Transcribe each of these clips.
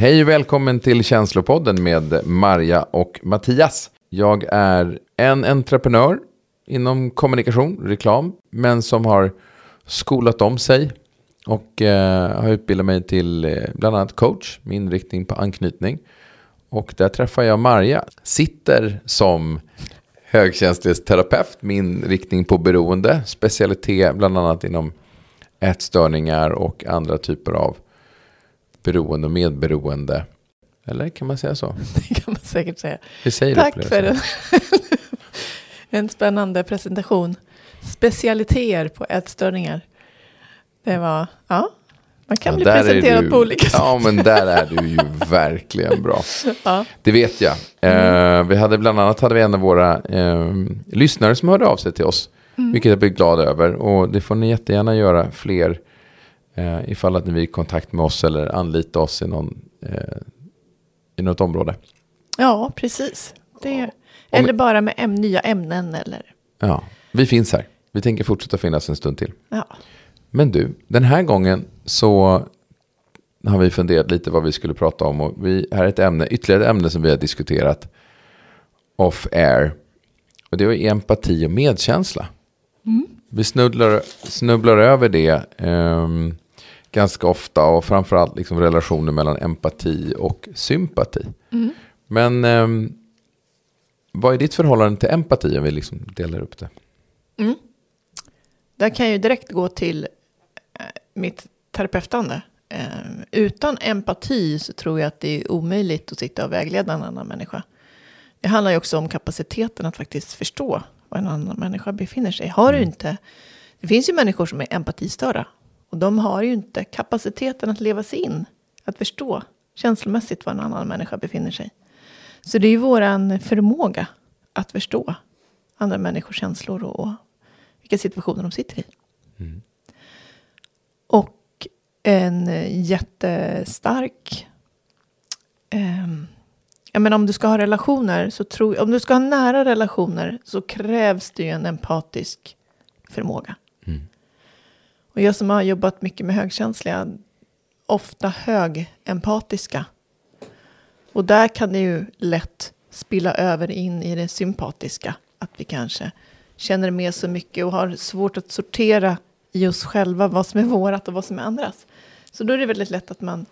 Hej och välkommen till Känslopodden med Marja och Mattias. Jag är en entreprenör inom kommunikation, reklam, men som har skolat om sig och eh, har utbildat mig till eh, bland annat coach med inriktning på anknytning. Och där träffar jag Marja, sitter som högkänslighetsterapeut med inriktning på beroende, specialitet bland annat inom ätstörningar och andra typer av beroende och medberoende. Eller kan man säga så? Det kan man säkert säga. Vi säger Tack det för en, en spännande presentation. Specialiteter på ätstörningar. Det var, ja, man kan Ja, bli presenterad du- på olika sätt. Ja, men där är du ju verkligen bra. Ja. Det vet jag. Eh, vi hade bland annat hade vi en av våra eh, lyssnare som hörde av sig till oss. Vilket jag blir glad över. Och det får ni jättegärna göra fler. Eh, ifall att ni vill kontakt med oss eller anlita oss i, någon, eh, i något område. ja, precis. Det, eller bara med äm, nya ämnen eller, Ja, vi finns här. Vi tänker fortsätta finnas en stund till. ja. Men du, den här gången så har vi funderat lite vad vi skulle prata om. Och vi, här är ett ämne, ytterligare ett ämne som vi har diskuterat off air. Och det är empati och medkänsla. Vi snubblar, snubblar över det ehm, ganska ofta och framförallt liksom relationer mellan empati och sympati. Men ehm, vad är ditt förhållande till empati om vi liksom delar upp det? Där kan jag ju direkt gå till eh, mitt terapeutande. Eh, utan empati så tror jag att det är omöjligt att sitta och vägleda en annan människa. Det handlar ju också om kapaciteten att faktiskt förstå var en annan människa befinner sig. Har du inte, det finns ju människor som är empatistörda. Och de har ju inte kapaciteten att leva sig in. Att förstå känslomässigt var en annan människa befinner sig. Så det är ju våran förmåga att förstå andra människors känslor och, och vilka situationer de sitter i. Och en eh, jättestark... ehm, jag menar om du ska ha relationer, så tror, om du ska ha nära relationer så krävs det ju en empatisk förmåga. Och jag som har jobbat mycket med högkänsliga, ofta högempatiska. Och där kan det ju lätt spilla över in i det sympatiska. Att vi kanske känner med så mycket och har svårt att sortera i oss själva vad som är vårat och vad som är andras. Så då är det väldigt lätt att man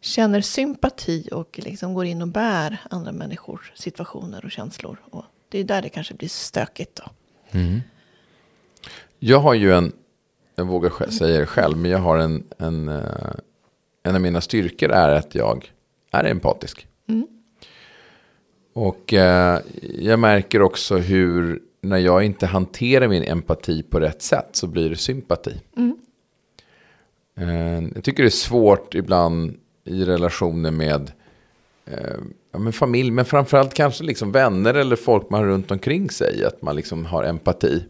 känner sympati och liksom går in och bär andra människors situationer och känslor. Och det är där det kanske blir stökigt då. Mm. Jag har ju en, jag vågar säga det själv, men jag har en, en, eh, en av mina styrkor är att jag är empatisk. Och eh, jag märker också hur när jag inte hanterar min empati på rätt sätt så blir det sympati. Eh, jag tycker det är svårt ibland i relationer med eh, ja, men familj, men framförallt kanske liksom vänner eller folk man har runt omkring sig, att man liksom har empati.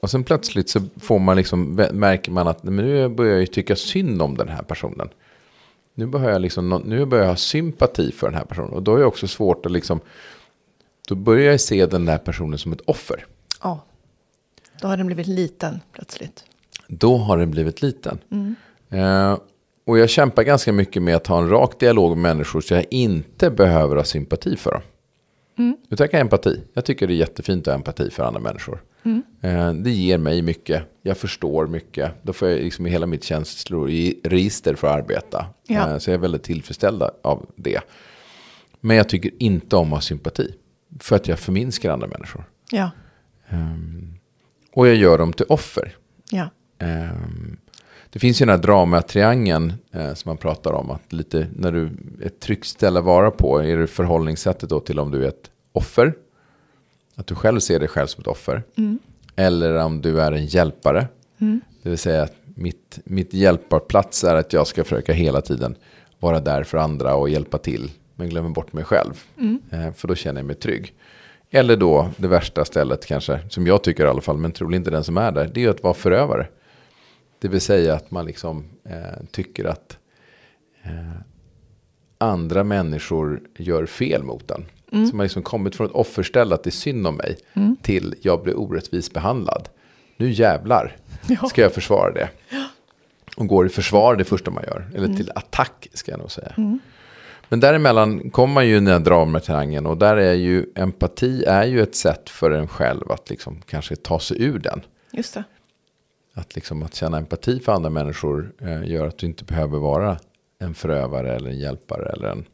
Och sen plötsligt så får man liksom, märker man att men nu börjar jag tycka synd om den här personen. Nu börjar jag, liksom, nu börjar jag ha sympati för den här personen. Och då är det också svårt att liksom, då börjar jag se den här personen som ett offer. Ja, då har den blivit liten plötsligt. Då har den blivit liten. Eh, och jag kämpar ganska mycket med att ha en rak dialog med människor så jag inte behöver ha sympati för dem. Utan jag kan ha empati. Jag tycker det är jättefint att ha empati för andra människor. Eh, det ger mig mycket. Jag förstår mycket. Då får jag liksom hela mitt känsloregister för att arbeta. Ja. Eh, så jag är väldigt tillfredsställd av det. Men jag tycker inte om att ha sympati. För att jag förminskar andra människor. Ja, Och jag gör dem till offer. ja, Ehm, Det finns ju den här dramatriangeln eh, som man pratar om. Att lite när du är ett ställe att vara på. Är det förhållningssättet då till om du är ett offer. Att du själv ser dig själv som ett offer. Eller om du är en hjälpare. Det vill säga att mitt, mitt hjälparplats är att jag ska försöka hela tiden vara där för andra och hjälpa till. Men glömmer bort mig själv. Mm. för då känner jag mig trygg. Eller då det värsta stället kanske, som jag tycker i alla fall, men troligen inte den som är där. Det är ju att vara förövare. Det vill säga att man liksom eh, tycker att eh, andra människor gör fel mot en. Så man liksom kommit från ett offerställe att det är synd om mig till jag blir orättvis behandlad. Nu jävlar Ja. ska jag försvara det. Och går i försvar det första man gör. Eller till attack ska jag nog säga. Men däremellan kommer man ju i den här dramaterrangen och där är ju empati är ju ett sätt för en själv att liksom kanske ta sig ur den. Just det. Att, liksom, att känna empati för andra människor eh, gör att du inte behöver vara en förövare eller en hjälpare eller en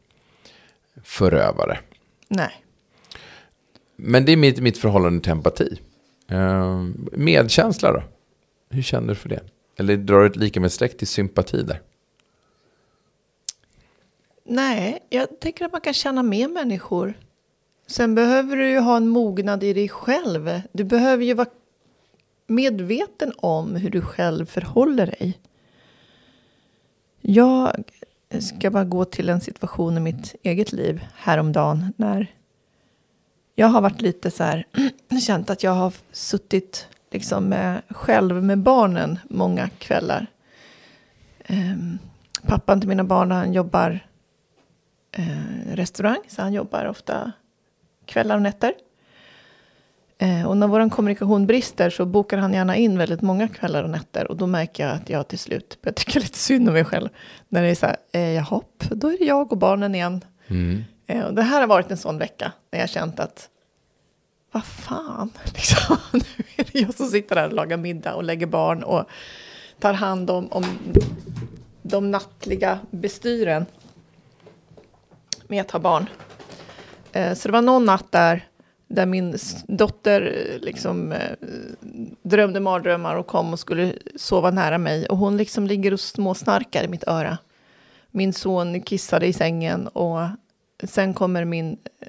förövare. Nej. Men det är mitt, mitt förhållande till empati. Eh, medkänsla då? Hur känner du för det? Eller drar du ett lika med streck till sympati där? Nej, jag tänker att man kan känna med människor. Sen behöver du ju ha en mognad i dig själv. Du behöver ju vara medveten om hur du själv förhåller dig. Jag ska bara gå till en situation i mitt eget liv häromdagen när jag har varit lite så här, känt att jag har suttit liksom med, själv med barnen många kvällar. Ehm, um, pappan till mina barn, han jobbar eh, restaurang, så han jobbar ofta kvällar och nätter. Eh, och när vår kommunikation brister så bokar han gärna in väldigt många kvällar och nätter. Och då märker jag att jag till slut börjar tycka lite synd om mig själv. När det är så här, eh, jaha, då är det jag och barnen igen. Mm. Eh, och det här har varit en sån vecka när jag känt att vad fan, liksom, nu är det jag som sitter där och lagar middag och lägger barn och tar hand om, om de nattliga bestyren med att ha barn. Eh, så det var någon natt där, där min dotter eh, liksom eh, drömde mardrömmar och kom och skulle sova nära mig. Och hon liksom ligger och småsnarkar i mitt öra. Min son kissade i sängen och sen kommer min eh,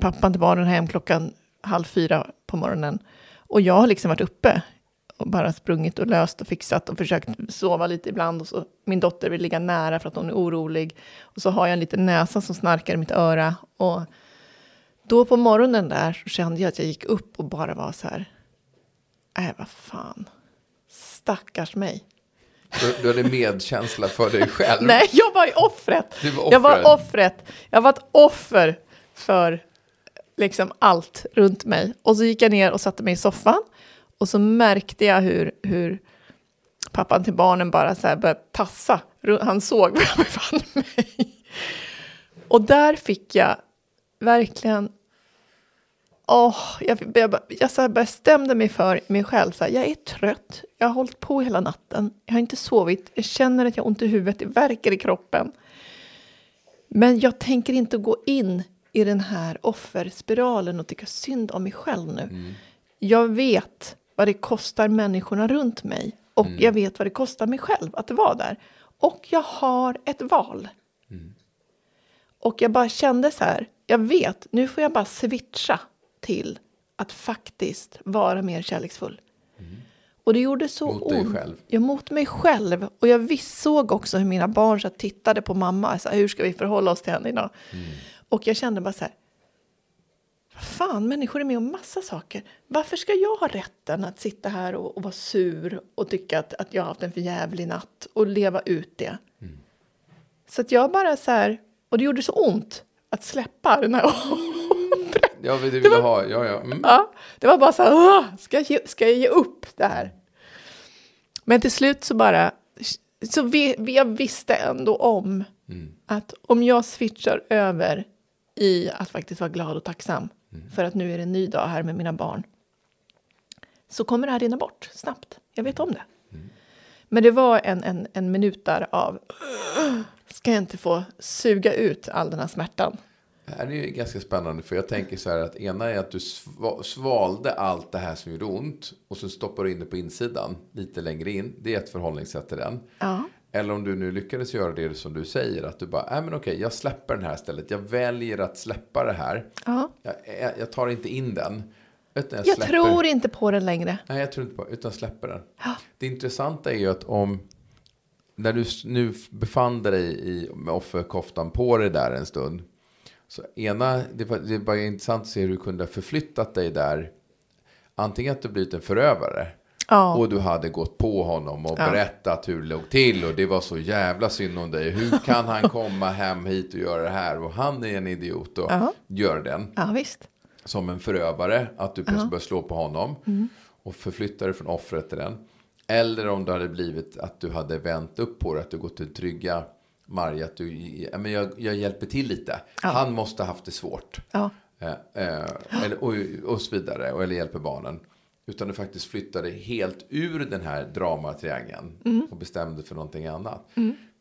pappa till barnen hem klockan halv fyra på morgonen. Och jag har liksom varit uppe och bara sprungit och löst och fixat och försökt sova lite ibland. Och så, min dotter vill ligga nära för att hon är orolig. Och så har jag en liten näsa som snarkar i mitt öra. Och då på morgonen där kände jag att jag gick upp och bara var så här. Nej, vad fan. Stackars mig. Du, du hade medkänsla för dig själv. Nej, jag var ju offret. Var Jag var offret. Jag var ett offer för liksom allt runt mig. Och så gick jag ner och satte mig i soffan. Och så märkte jag hur, hur pappan till barnen bara så här började tassa. Han såg var jag befann mig. Och där fick jag verkligen... Åh, jag, jag, jag här bestämde mig för mig själv. Så här, jag är trött. Jag har hållit på hela natten. Jag har inte sovit. Jag känner att jag har ont i huvudet. Det verkar i kroppen. Men jag tänker inte gå in i den här offerspiralen och tycka synd om mig själv nu. Jag vet vad det kostar människorna runt mig. Och jag vet vad det kostar mig själv att vara där. Och jag har ett val. Och jag bara kände så här, jag vet, nu får jag bara switcha till att faktiskt vara mer kärleksfull. Och det gjorde så Mot dig ont. själv. Ja, mot mig själv. Och jag visst såg också hur mina barn så tittade på mamma. Så här, hur ska vi förhålla oss till henne idag? Och jag kände bara så här. Fan, människor är med om massa saker. Varför ska jag ha rätten att sitta här och, och vara sur och tycka att, att jag har haft en för jävlig natt och leva ut det? Så att jag bara så här, och det gjorde så ont att släppa den här Ja, det vill du ha. Ja, ja. Mm. Ja, det var bara så här, "Åh, ska jag, ge, ska jag ge upp det här? Men till slut så bara, så vi, vi, jag visste ändå om att om jag switchar över i att faktiskt vara glad och tacksam för att nu är det en ny dag här med mina barn så kommer det här rinna bort snabbt. Jag vet om det. Men det var en, en, en minut där av ska jag inte få suga ut all den här smärtan? Det här är ju ganska spännande för jag tänker så här att ena är att du sva- svalde allt det här som gjorde ont och så stoppar du in det på insidan lite längre in. Det är ett förhållningssätt till den. Ja. Eller om du nu lyckades göra det som du säger att du bara, nej men okej, jag släpper den här istället. Jag väljer att släppa det här. ja. Jag, jag, tar inte in den. Utan jag, Jag tror inte på den längre. Nej, jag tror inte på utan släpper den. Det intressanta är ju att om när du nu befann dig i, med offerkoftan på dig där en stund. Så ena, det var, det var intressant att se hur du kunde ha förflyttat dig där. Antingen att du blivit en förövare. Ja. Och du hade gått på honom och Ja. berättat hur det låg till. Och det var så jävla synd om dig. Hur kan han komma hem hit och göra det här? Och han är en idiot och Ja. gör den Ja, visst. som en förövare, att du plötsligt börjar slå på honom Mm. och förflyttar dig från offret till den. Eller om det hade blivit att du hade vänt upp på det, att du gått till trygga Marja, att du, ja, men jag, jag hjälper till lite. Ja. Han måste ha haft det svårt. Ja. Eh, eh, eller, och, och så vidare. Och, eller hjälper barnen. Utan du faktiskt flyttade helt ur den här dramatriangeln. Mm. Och bestämde för någonting annat.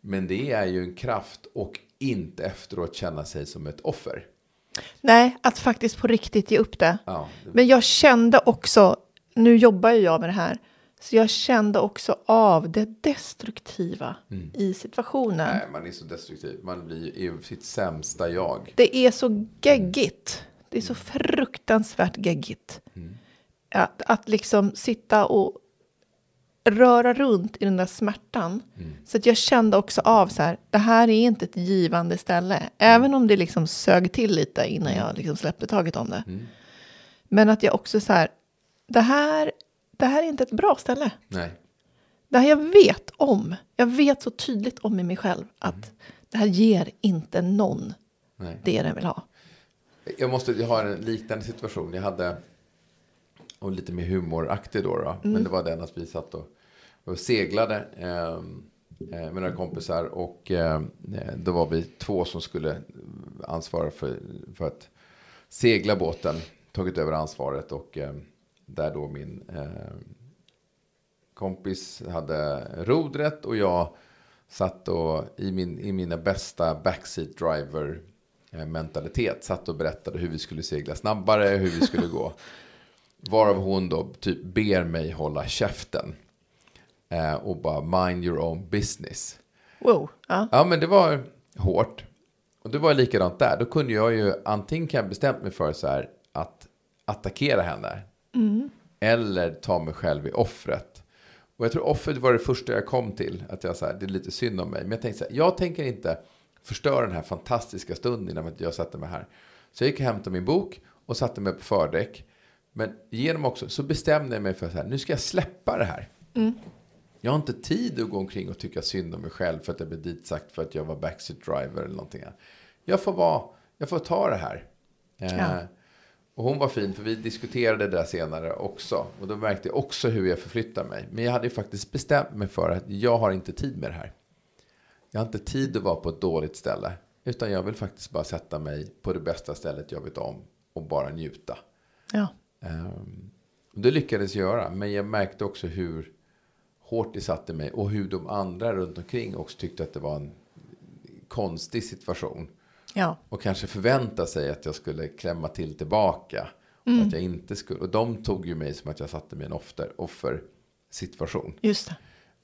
Men det är ju en kraft. Och inte efteråt känna sig som ett offer. Nej, att faktiskt på riktigt ge upp det. Ja, det, Men jag kände också, nu jobbar ju jag med det här, så jag kände också av det destruktiva i situationen. nej, man är så destruktiv. Man blir i sitt sämsta jag. Det är så geggigt. Det är så fruktansvärt geggigt. Att, att liksom sitta och röra runt i den där smärtan. Så att jag kände också av så här, det här är inte ett givande ställe. Även om det liksom sög till lite innan jag liksom släppte taget om det. Men att jag också så här, det här, det här är inte ett bra ställe. Nej. Det här jag vet om, jag vet så tydligt om i mig själv att det här ger inte någon Nej. det den vill ha. Jag, måste, har en liknande situation. Jag hade, och lite mer humoraktig då, då men det var den att vi satt och, och seglade eh, eh, med några kompisar. Och eh, då var vi två som skulle ansvara för, för att segla båten, tagit över ansvaret. Och eh, där då min eh, kompis hade rodret och jag satt och i, min, i mina bästa backseat driver eh, mentalitet satt och berättade hur vi skulle segla snabbare, hur vi skulle gå. Varav hon då typ ber mig hålla käften. Eh, och bara mind your own business. Wow. Ja. Ja men det var hårt. Och det var likadant där. Då kunde jag ju antingen kan jag bestämt mig för så här att attackera henne. Eller ta mig själv i offret. Och jag tror offret var det första jag kom till. Att jag så här, det är lite synd om mig. Men jag tänkte så här, jag tänker inte förstöra den här fantastiska stunden innan jag satte mig här. Så jag gick och hämtade min bok och satte mig på fördäck. Men genom också så bestämde jag mig för att nu ska jag släppa det här. Jag har inte tid att gå omkring och tycka synd om mig själv för att jag blev ditsagt för att jag var backseat driver eller någonting. Jag får, vara, jag får ta det här. Eh, Ja. Och hon var fin för vi diskuterade det där senare också. Och då märkte jag också hur jag förflyttar mig. Men jag hade ju faktiskt bestämt mig för att jag har inte tid med det här. Jag har inte tid att vara på ett dåligt ställe. Utan jag vill faktiskt bara sätta mig på det bästa stället jag vet om. Och bara njuta. Ja. Um, det lyckades jag göra. Men jag märkte också hur hårt det satte mig. Och hur de andra runt omkring också tyckte att det var en konstig situation. Ja. Och kanske förvänta sig att jag skulle klämma till tillbaka. Och att jag inte skulle. Och de tog ju mig som att jag satte mig i en offer, offersituation. Just det.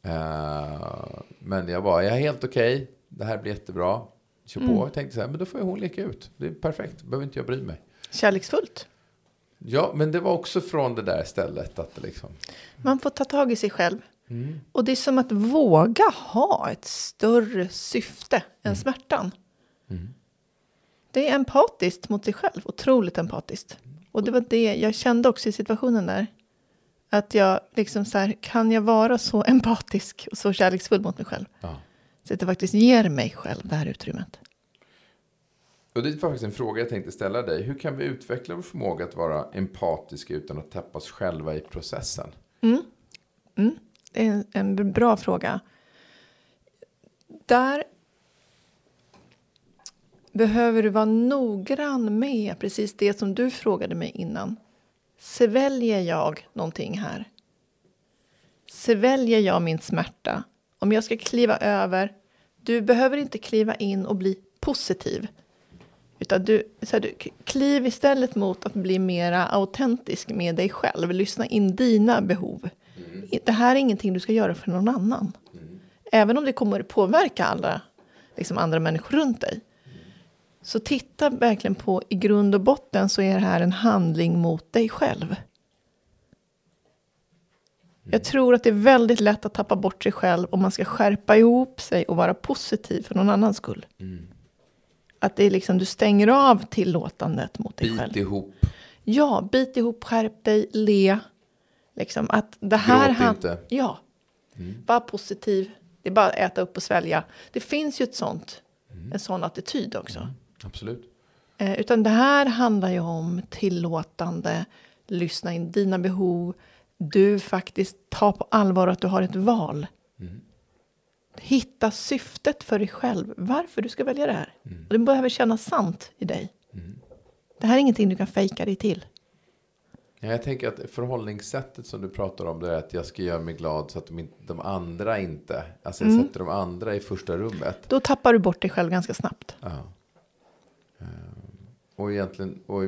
Eh, men jag var, jag är helt okej. Det här blir jättebra. Kör på. Jag tänkte så här, men då får ju hon leka ut. Det är perfekt. Behöver inte jag bry mig. Kärleksfullt. Ja, men det var också från det där stället att det liksom. Man får ta tag i sig själv. Och det är som att våga ha ett större syfte än smärtan. Det är empatiskt mot sig själv, otroligt empatiskt. Och det var det jag kände också i situationen där. Att jag liksom så här, kan jag vara så empatisk och så kärleksfull mot mig själv? Ja. Så att det faktiskt ger mig själv det här utrymmet. Och det är faktiskt en fråga jag tänkte ställa dig. Hur kan vi utveckla vår förmåga att vara empatiska utan att tappa oss själva i processen? Det är en, en bra fråga. Där behöver du vara noggrann med precis det som du frågade mig innan. Sväljer jag någonting här? Sväljer jag min smärta? Om jag ska kliva över, du behöver inte kliva in och bli positiv. Utan du, så här, du kliv istället mot att bli mera autentisk med dig själv. Lyssna in dina behov. Det här är ingenting du ska göra för någon annan. Även om det kommer påverka alla, liksom andra människor runt dig. Så titta verkligen på, i grund och botten så är det här en handling mot dig själv. Jag tror att det är väldigt lätt att tappa bort sig själv om man ska skärpa ihop sig och vara positiv för någon annans skull. Att det är liksom, du stänger av tillåtandet mot dig själv. Bit ihop. Ja, bit ihop, skärp dig, le. Liksom att det här... Gråt han- inte. Ja. Var positiv. Det är bara att äta upp och svälja. Det finns ju ett sånt, en sån attityd också. Absolut. Eh, utan det här handlar ju om tillåtande, lyssna in dina behov. Du faktiskt tar på allvar att du har ett val. hitta syftet för dig själv. Varför du ska välja det här. Mm. Det behöver kännas sant i dig. Det här är ingenting du kan fejka dig till. Ja, jag tänker att förhållningssättet som du pratar om det är att jag ska göra mig glad så att de, inte- de andra inte, alltså jag sätter de andra i första rummet. Då tappar du bort dig själv ganska snabbt. Ja. Ehm, Och egentligen, och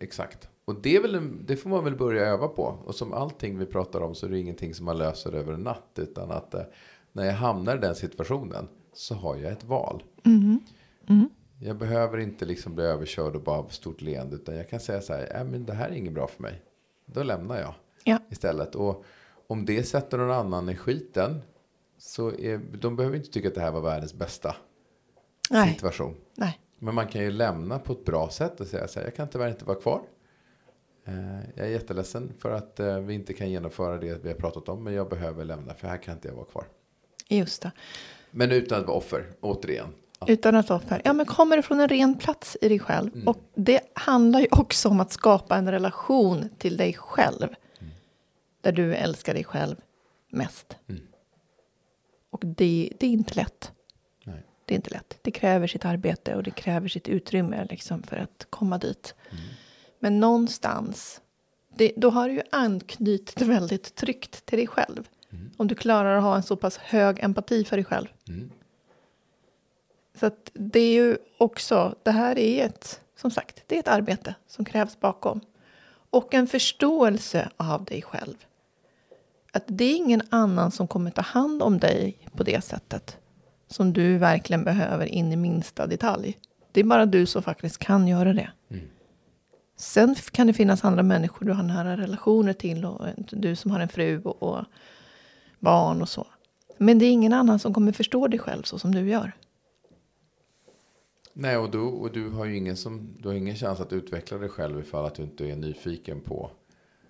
exakt. Och det, är väl en, det får man väl börja öva på. Och som allting vi pratar om så är det ingenting som man löser över en natt. Utan att eh, när jag hamnar i den situationen så har jag ett val. Jag behöver inte liksom bli överkörd och bara av stort leende. Utan jag kan säga så här, äh, men det här är inget bra för mig. Då lämnar jag Ja. istället. Och om det sätter någon annan i skiten. Så är, de behöver inte tycka att det här var världens bästa Nej, situation. nej. Men man kan ju lämna på ett bra sätt och säga så här, jag kan tyvärr inte vara kvar. Eh, Jag är jätteledsen för att eh, vi inte kan genomföra det vi har pratat om, men jag behöver lämna, för här kan inte jag vara kvar. Just det. Men utan att vara offer, återigen. Att, Utan att vara offer. Ja, men kommer det från en ren plats i dig själv. Mm. Och det handlar ju också om att skapa en relation till dig själv. Mm. Där du älskar dig själv mest. Mm. Och det, det är inte lätt. Det är inte lätt. Det kräver sitt arbete och det kräver sitt utrymme liksom, för att komma dit. Mm. Men någonstans, det, då har du ju anknutit väldigt tryggt till dig själv. Om du klarar att ha en så pass hög empati för dig själv. Mm. Så att det är ju också, det här är ett, som sagt, det är ett arbete som krävs bakom. Och en förståelse av dig själv. Att det är ingen annan som kommer ta hand om dig på det sättet. Som du verkligen behöver in i minsta detalj. Det är bara du som faktiskt kan göra det. Sen f- kan det finnas andra människor du har nära relationer till. Och du som har en fru och, och barn och så. Men det är ingen annan som kommer förstå dig själv så som du gör. Nej, och du, och du har ju ingen, som, du har ingen chans att utveckla dig själv ifall att du inte är nyfiken på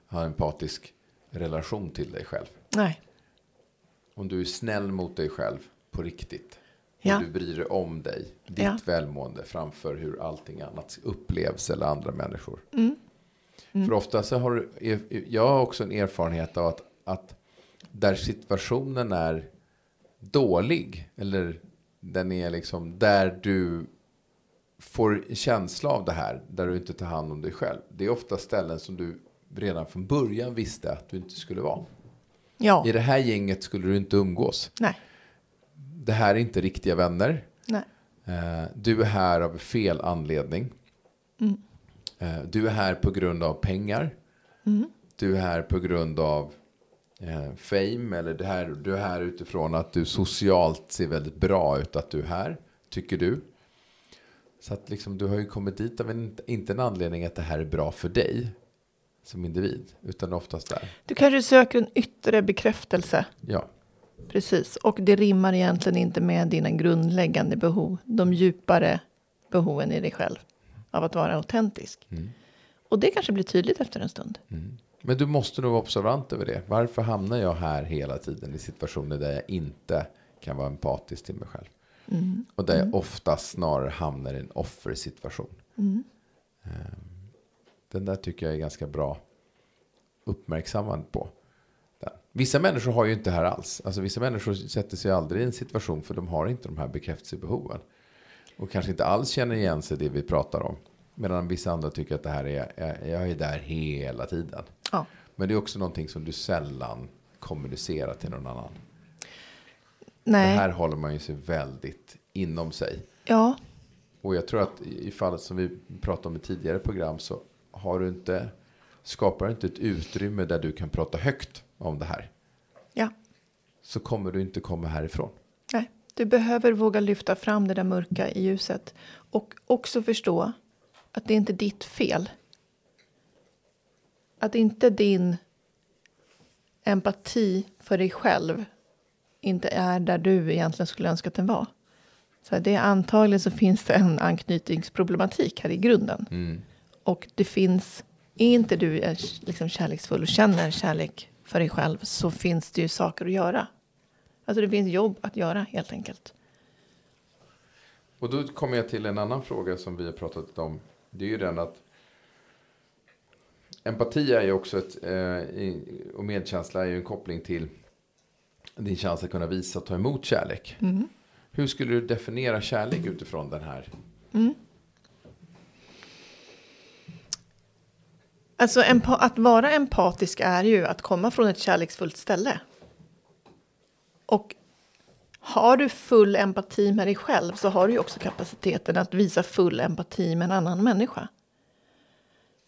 ha en empatisk relation till dig själv. Nej. Om du är snäll mot dig själv på riktigt. Ja. Och du bryr dig om dig. Ditt Ja. välmående framför hur allting annat upplevs eller andra människor. Mm. För ofta så har du, jag har också en erfarenhet av att, att där situationen är dålig. Eller den är liksom där du får känsla av det här. Där du inte tar hand om dig själv. Det är ofta ställen som du redan från början visste att du inte skulle vara. Ja. I det här gänget skulle du inte umgås. Nej. Det här är inte riktiga vänner. Nej. Eh, Du är här av fel anledning. Eh, Du är här på grund av pengar. Du är här på grund av eh, fame. Eller det här, du är här utifrån att du socialt ser väldigt bra ut att du är här. Tycker du. Så att liksom, du har ju kommit dit av en, inte en anledning att det här är bra för dig. Som individ. Utan oftast där. Du kanske söker en yttre bekräftelse. Ja. Precis. Och det rimmar egentligen inte med dina grundläggande behov. De djupare behoven i dig själv. Av att vara autentisk. Och det kanske blir tydligt efter en stund. Men du måste nog vara observant över det. Varför hamnar jag här hela tiden i situationer där jag inte kan vara empatisk till mig själv? Och där jag ofta snarare hamnar i en offersituation. Ehm, Den där tycker jag är ganska bra uppmärksammad på. Vissa människor har ju inte det här alls. Alltså vissa människor sätter sig aldrig i en situation för de har inte de här bekräftelsebehoven. Och kanske inte alls känner igen sig i det vi pratar om. Medan vissa andra tycker att det här är, jag är där hela tiden. Ja. Men det är också någonting som du sällan kommunicerar till någon annan. Nej. Det här håller man ju sig väldigt inom sig. Ja. Och jag tror att i i fallet som vi pratade om i tidigare program så har du inte, skapar du inte ett utrymme där du kan prata högt om det här. Ja. Så kommer du inte komma härifrån. Nej. Du behöver våga lyfta fram det där mörka i ljuset. Och också förstå att det är inte ditt fel. Att inte din empati för dig själv inte är där du egentligen skulle önska att den var. Så det är antagligen så finns det en anknytningsproblematik här i grunden. Och det finns, är inte du är liksom kärleksfull och känner kärlek för dig själv så finns det ju saker att göra. Alltså det finns jobb att göra helt enkelt. Och då kommer jag till en annan fråga som vi har pratat om. Det är ju den att empati är ju också ett, eh, och medkänsla är ju en koppling till din chans att kunna visa och ta emot kärlek. Hur skulle du definiera kärlek utifrån den här? Alltså att vara empatisk är ju att komma från ett kärleksfullt ställe. Och har du full empati med dig själv så har du ju också kapaciteten att visa full empati med en annan människa.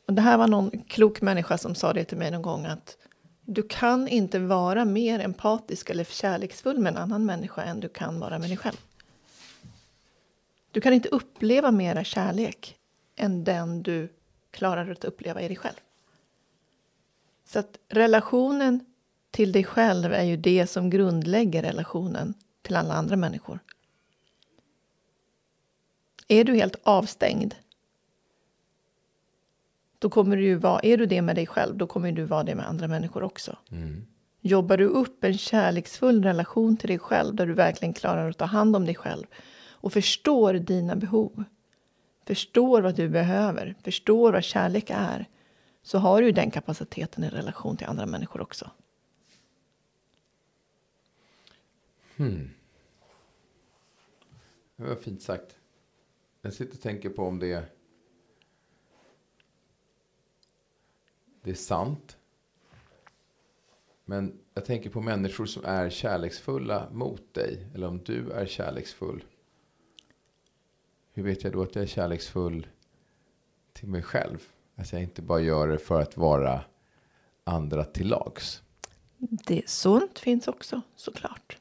Och det här var någon klok människa som sa det till mig någon gång att du kan inte vara mer empatisk eller kärleksfull med en annan människa än du kan vara med dig själv. Du kan inte uppleva mera kärlek än den du klarar att uppleva i dig själv. Så att relationen till dig själv är ju det som grundlägger relationen till alla andra människor. Är du helt avstängd då kommer du ju vara, är du det med dig själv, då kommer du vara det med andra människor också. Jobbar du upp en kärleksfull relation till dig själv, där du verkligen klarar att ta hand om dig själv och förstår dina behov, förstår vad du behöver, förstår vad kärlek är, så har du den kapaciteten i relation till andra människor också. Hmm. Det var fint sagt. Jag sitter och tänker på om det, det är sant. Men jag tänker på människor som är kärleksfulla mot dig. Eller om du är kärleksfull. Hur vet jag då att jag är kärleksfull till mig själv? Att jag inte bara gör det för att vara andra till lags. Det sånt finns också, såklart.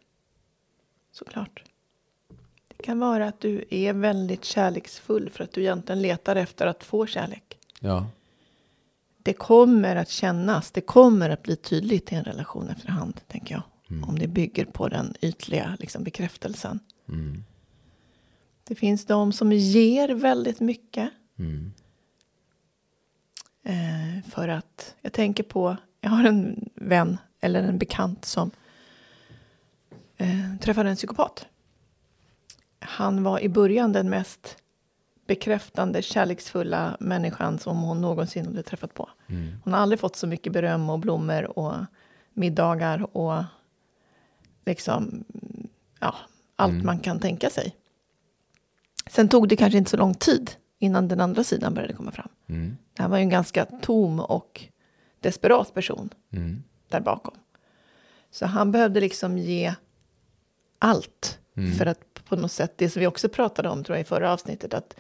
Såklart. Det kan vara att du är väldigt kärleksfull för att du egentligen letar efter att få kärlek. Ja. Det kommer att kännas, det kommer att bli tydligt i en relation efterhand, tänker jag. Om det bygger på den ytliga liksom, bekräftelsen. Det finns de som ger väldigt mycket. Eh, för att, jag tänker på, jag har en vän eller en bekant som eh, träffade en psykopat. Han var i början den mest bekräftande, kärleksfulla människan som hon någonsin hade träffat på. Hon har aldrig fått så mycket beröm och blommor och middagar och liksom, ja, allt man kan tänka sig. Sen tog det kanske inte så lång tid innan den andra sidan började komma fram. Det här var ju en ganska tom och desperat person där bakom. Så han behövde liksom ge allt för att på något sätt, det som vi också pratade om tror jag i förra avsnittet, att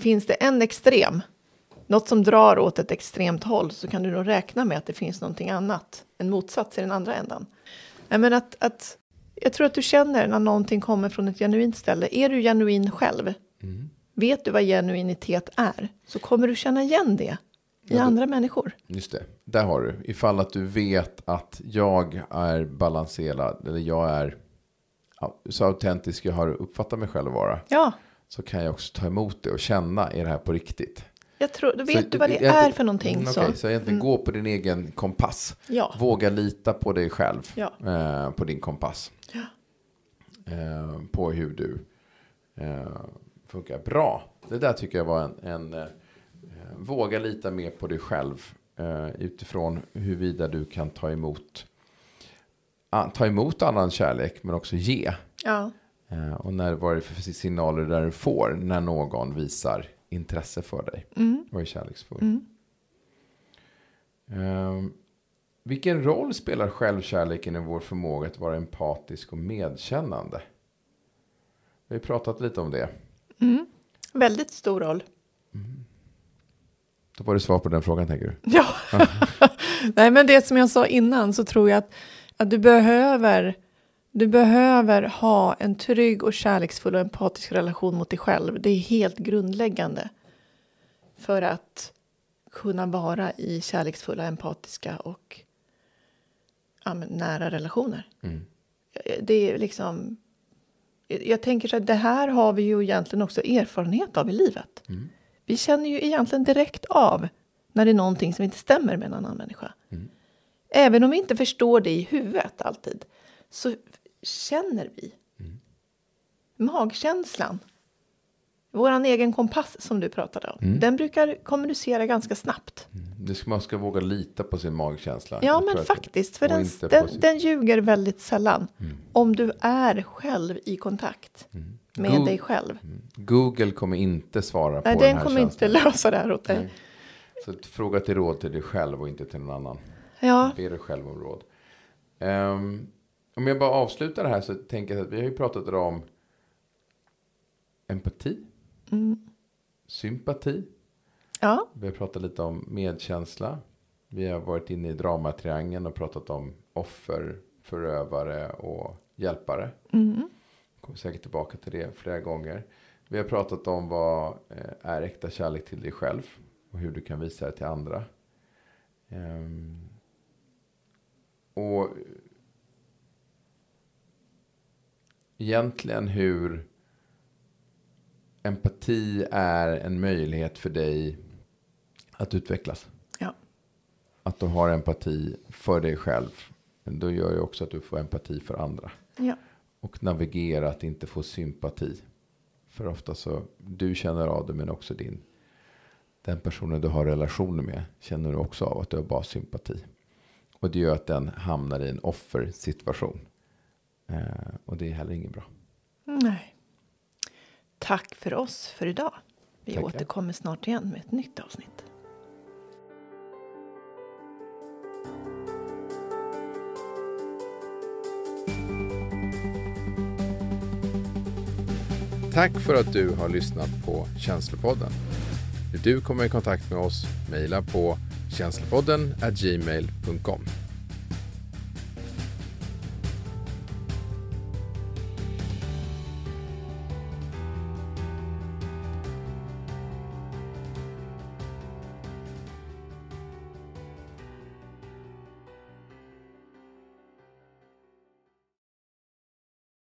finns det en extrem, något som drar åt ett extremt håll, så kan du nog räkna med att det finns någonting annat, en motsats i den andra ändan. Nej, men att, att, jag tror att du känner när någonting kommer från ett genuint ställe. Är du genuin själv, vet du vad genuinitet är, så kommer du känna igen det i andra människor. Just det, där har du. Ifall att du vet att jag är balanserad, eller jag är ja, så autentisk jag har uppfattat mig själv vara. Ja, Så kan jag också ta emot det och känna, är det här på riktigt? jag tror, då vet Så du vad det är för någonting. Mm, så. så egentligen gå på din egen kompass. Ja. Våga lita på dig själv. Ja. Eh, på din kompass. Eh, på hur du eh, funkar. Bra. Det där tycker jag var en... en eh, våga lita mer på dig själv. Eh, utifrån huruvida du kan ta emot ta emot annan kärlek men också ge. Ja. Och när, vad är det för signaler där du får när någon visar intresse för dig? Och är kärleksfull. Eh, vilken roll spelar självkärleken i vår förmåga att vara empatisk och medkännande? Vi har pratat lite om det. Väldigt stor roll. Då var det svar på den frågan tänker du? Ja. Nej, men det som jag sa innan så tror jag att, att du behöver du behöver ha en trygg och kärleksfull och empatisk relation mot dig själv. Det är helt grundläggande för att kunna vara i kärleksfulla, empatiska och ja, nära relationer. Det är liksom... Jag tänker så att det här har vi ju egentligen också erfarenhet av i livet. Vi känner ju egentligen direkt av när det är någonting som inte stämmer med en annan människa. Även om vi inte förstår det i huvudet alltid, så känner vi. Magkänslan Vår egen kompass som du pratade om. Mm. Den brukar kommunicera ganska snabbt. Det ska, man ska våga lita på sin magkänsla. Ja, men faktiskt. För den, den, sin- den ljuger väldigt sällan. Mm. Om du är själv i kontakt med God- dig själv. Mm. Google kommer inte svara Nej, på den den här kommer inte känslan. lösa det här åt dig. Nej. Så fråga till råd till dig själv och inte till någon annan. Ja, Be dig själv om råd. Ehm, om jag bara avslutar det här så tänker jag att vi har ju pratat idag om empati, Mm. sympati. ja, Vi har pratat lite om medkänsla. Vi har varit inne i dramatriangeln och pratat om offer, förövare och hjälpare. mm. Kommer säkert tillbaka till det flera gånger. Vi har pratat om vad eh, är äkta kärlek till dig själv och hur du kan visa det till andra. Ehm, och egentligen hur empati är en möjlighet för dig att utvecklas. ja, Att du har empati för dig själv. Då gör ju också att du får empati för andra. ja, Och navigera att inte få sympati. För ofta så, du känner av det men också din, den personen du har relationer med känner du också av att du har bara sympati. Och det gör att den hamnar i en offersituation. Eh, och det är heller inget bra. nej. Tack för oss för idag. Vi Tackar. återkommer snart igen med ett nytt avsnitt. Tack för att du har lyssnat på Känslopodden. Vill du komma i kontakt med oss? Mejla på känslopodden gmail.com.